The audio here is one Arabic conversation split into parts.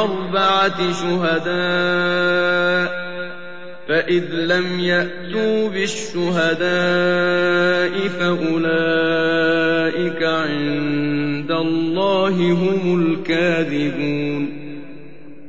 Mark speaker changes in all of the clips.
Speaker 1: عليه بأربعة شهداء فإذ لم يأتوا بالشهداء فأولئك عند الله هم الكاذبون.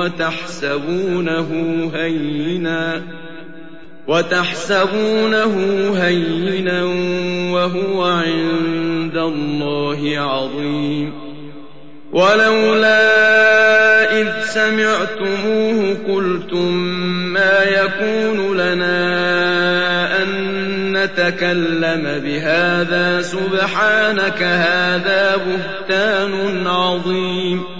Speaker 1: وتحسبونه هينا وتحسبونه هينا وهو عند الله عظيم. ولولا سمعتموه قلتم ما يكون لنا أن نتكلم بهذا. سبحانك هذا بهتان عظيم.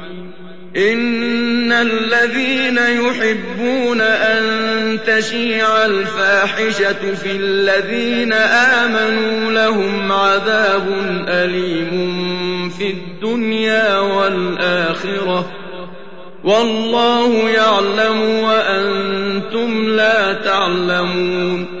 Speaker 1: إن الذين يحبون أن تشيع الفاحشة في الذين آمنوا لهم عذاب أليم في الدنيا والآخرة والله يعلم وأنتم لا تعلمون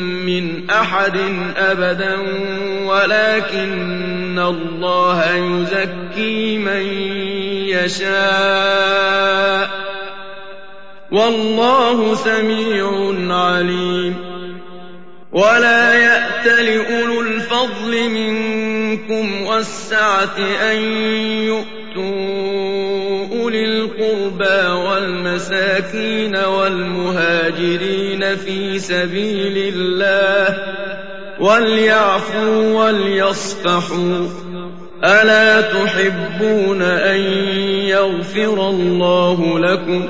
Speaker 1: من أحد أبدا ولكن الله يزكي من يشاء. والله سميع عليم. ولا يأت لأولو الفضل منكم والسعة أن يؤتوا أولي القربى والمساكين والمهاجرين في سبيل الله وليعفوا وليصفحوا. ألا تحبون أن يغفر الله لكم؟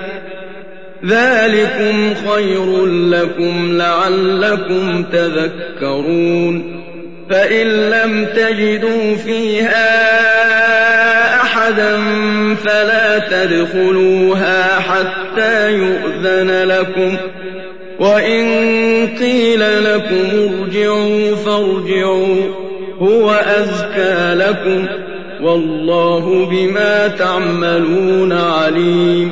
Speaker 1: ذلكم خير لكم لعلكم تذكرون فإن لم تجدوا فيها أحدا فلا تدخلوها حتى يؤذن لكم وإن قيل لكم ارجعوا فارجعوا هو أزكى لكم والله بما تعملون عليم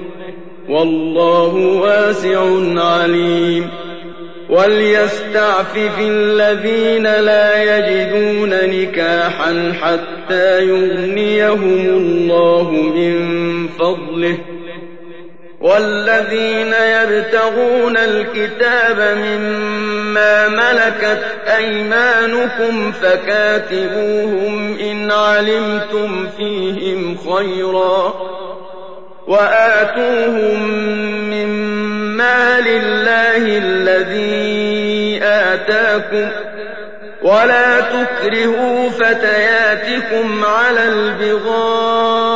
Speaker 1: والله واسع عليم. وليستعفف الذين لا يجدون نكاحا حتى يغنيهم الله من فضله. والذين يبتغون الكتاب مما ملكت أيمانكم فكاتبوهم إن علمتم فيهم خيرا. وآتوهم من مال الله الذي آتاكم ولا تكرهوا فتياتكم على البغاء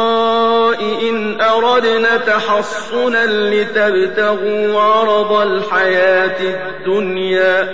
Speaker 1: إن أردنا تحصنا لتبتغوا عرض الحياة الدنيا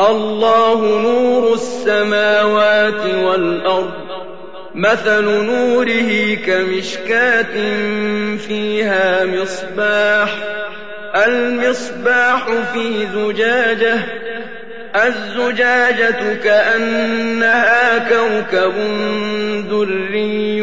Speaker 1: الله نور السماوات والأرض مثل نوره كمشكاة فيها مصباح المصباح في زجاجة الزجاجة كأنها كوكب دري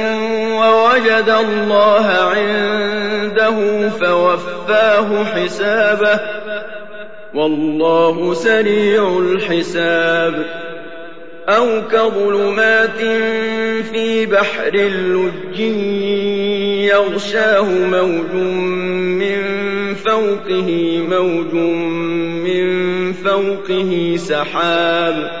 Speaker 1: ووجد الله عنده فوفاه حسابه. والله سريع الحساب. أو كظلمات في بحر اللج يغشاه موج من فوقه موج من فوقه سحاب.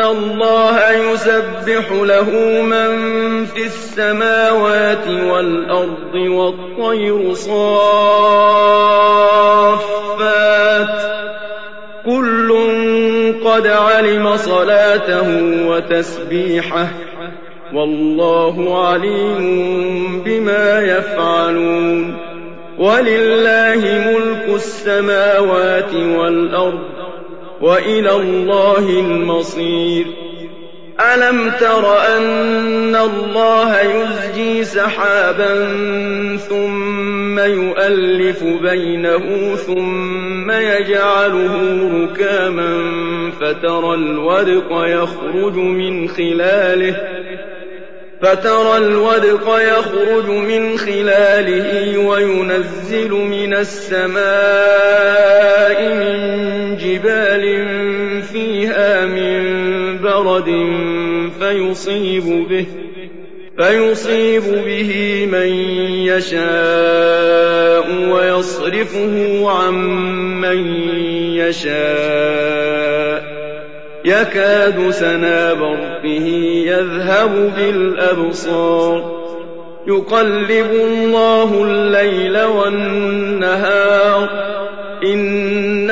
Speaker 1: الله يسبح له من في السماوات والأرض والطير صافات كل قد علم صلاته وتسبيحه والله عليم بما يفعلون ولله ملك السماوات والأرض وإلى الله المصير. ألم تر أن الله يزجي سحابا ثم يؤلف بينه ثم يجعله ركاما فترى الودق يخرج من خلاله فترى الودق يخرج من خلاله وينزل من السماء من برد فيصيب به فيصيب به من يشاء ويصرفه عن من يشاء. يكاد سنا برقه يذهب بالأبصار. يقلب الله الليل والنهار.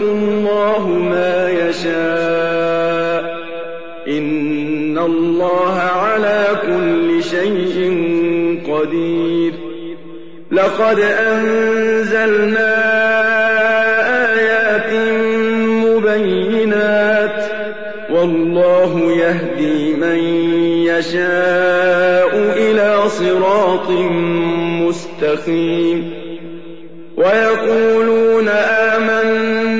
Speaker 1: الله ما يشاء. إن الله على كل شيء قدير. لقد أنزلنا آيات مبينات. والله يهدي من يشاء إلى صراط مستقيم. ويقولون آمنا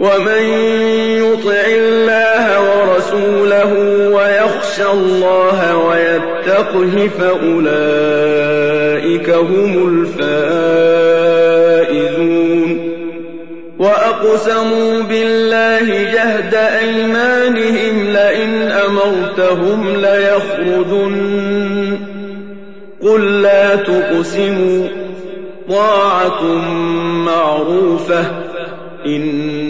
Speaker 1: وَمَن يُطِعِ اللَّهَ وَرَسُولَهُ وَيَخْشَ اللَّهَ وَيَتَّقْهِ فَأُولَٰئِكَ هُمُ الْفَائِزُونَ. وَأَقْسَمُوا بِاللَّهِ جَهْدَ أَيْمَانِهِمْ لَئِنْ أَمَرْتَهُمْ لَيَخْرُجُنَّ ۖ. قُل لَّا تُقْسِمُوا ۖ طَاعَةٌ مَّعْرُوفَةٌ ۚ إِنَّ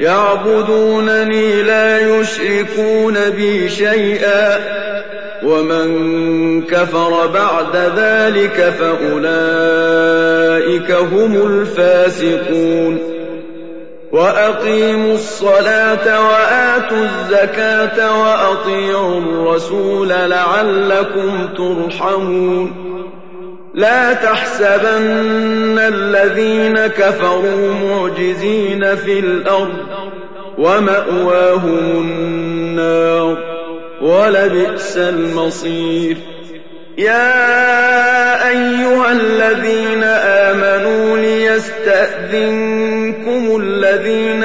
Speaker 1: يَعْبُدُونَنِي لَا يُشْرِكُونَ بِي شَيْئًا ۚ. وَمَن كَفَرَ بَعْدَ ذَٰلِكَ فَأُولَٰئِكَ هُمُ الْفَاسِقُونَ. وَأَقِيمُوا الصَّلَاةَ وَآتُوا الزَّكَاةَ وَأَطِيعُوا الرَّسُولَ لَعَلَّكُمْ تُرْحَمُونَ. لَا تَحْسَبَنَّ الَّذِينَ كَفَرُوا مُعْجِزِينَ فِي الْأَرْضِ ۚ وَمَأْوَاهُمُ النَّارُ ۖ وَلَبِئْسَ الْمَصِيرُ. يَا أَيُّهَا الَّذِينَ آمَنُوا لِيَسْتَأْذِنكُمُ الَّذِينَ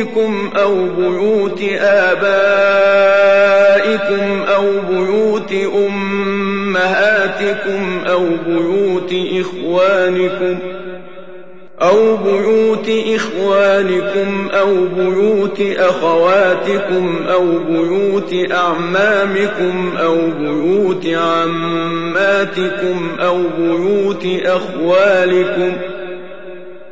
Speaker 1: بيوتكم أو بيوت آبائكم أو بيوت أمهاتكم أو بيوت إخوانكم أو بيوت إخوانكم أو بيوت أخواتكم أو بيوت أعمامكم أو بيوت عماتكم أو بيوت أخوالكم ۖ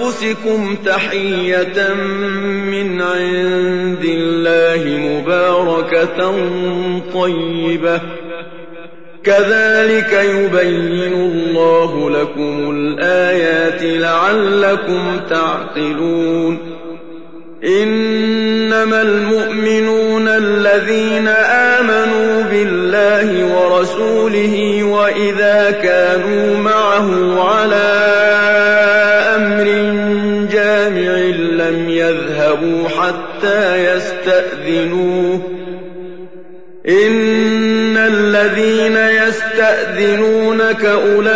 Speaker 1: أنفسكم تحية من عند الله مباركة طيبة. كذلك يبين الله لكم الآيات لعلكم تعقلون. إنما المؤمنون الذين آمنوا بالله ورسوله يستأذنونك أولئك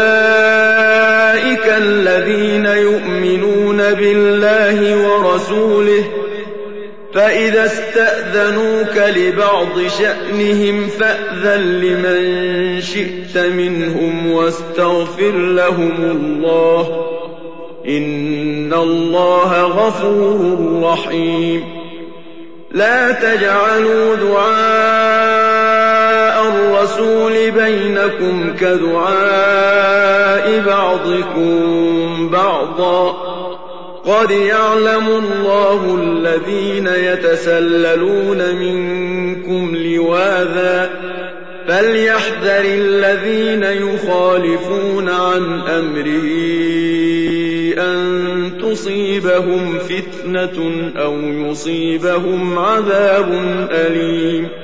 Speaker 1: الذين يؤمنون بالله ورسوله فإذا استأذنوك لبعض شأنهم فأذن لمن شئت منهم واستغفر لهم الله إن الله غفور رحيم. لا تجعلوا دعاء الرسول بينكم كدعاء بعضكم بعضا. قد يعلم الله الذين يتسللون منكم لواذا. فليحذر الذين يخالفون عن أمره أن تصيبهم فتنة أو يصيبهم عذاب أليم.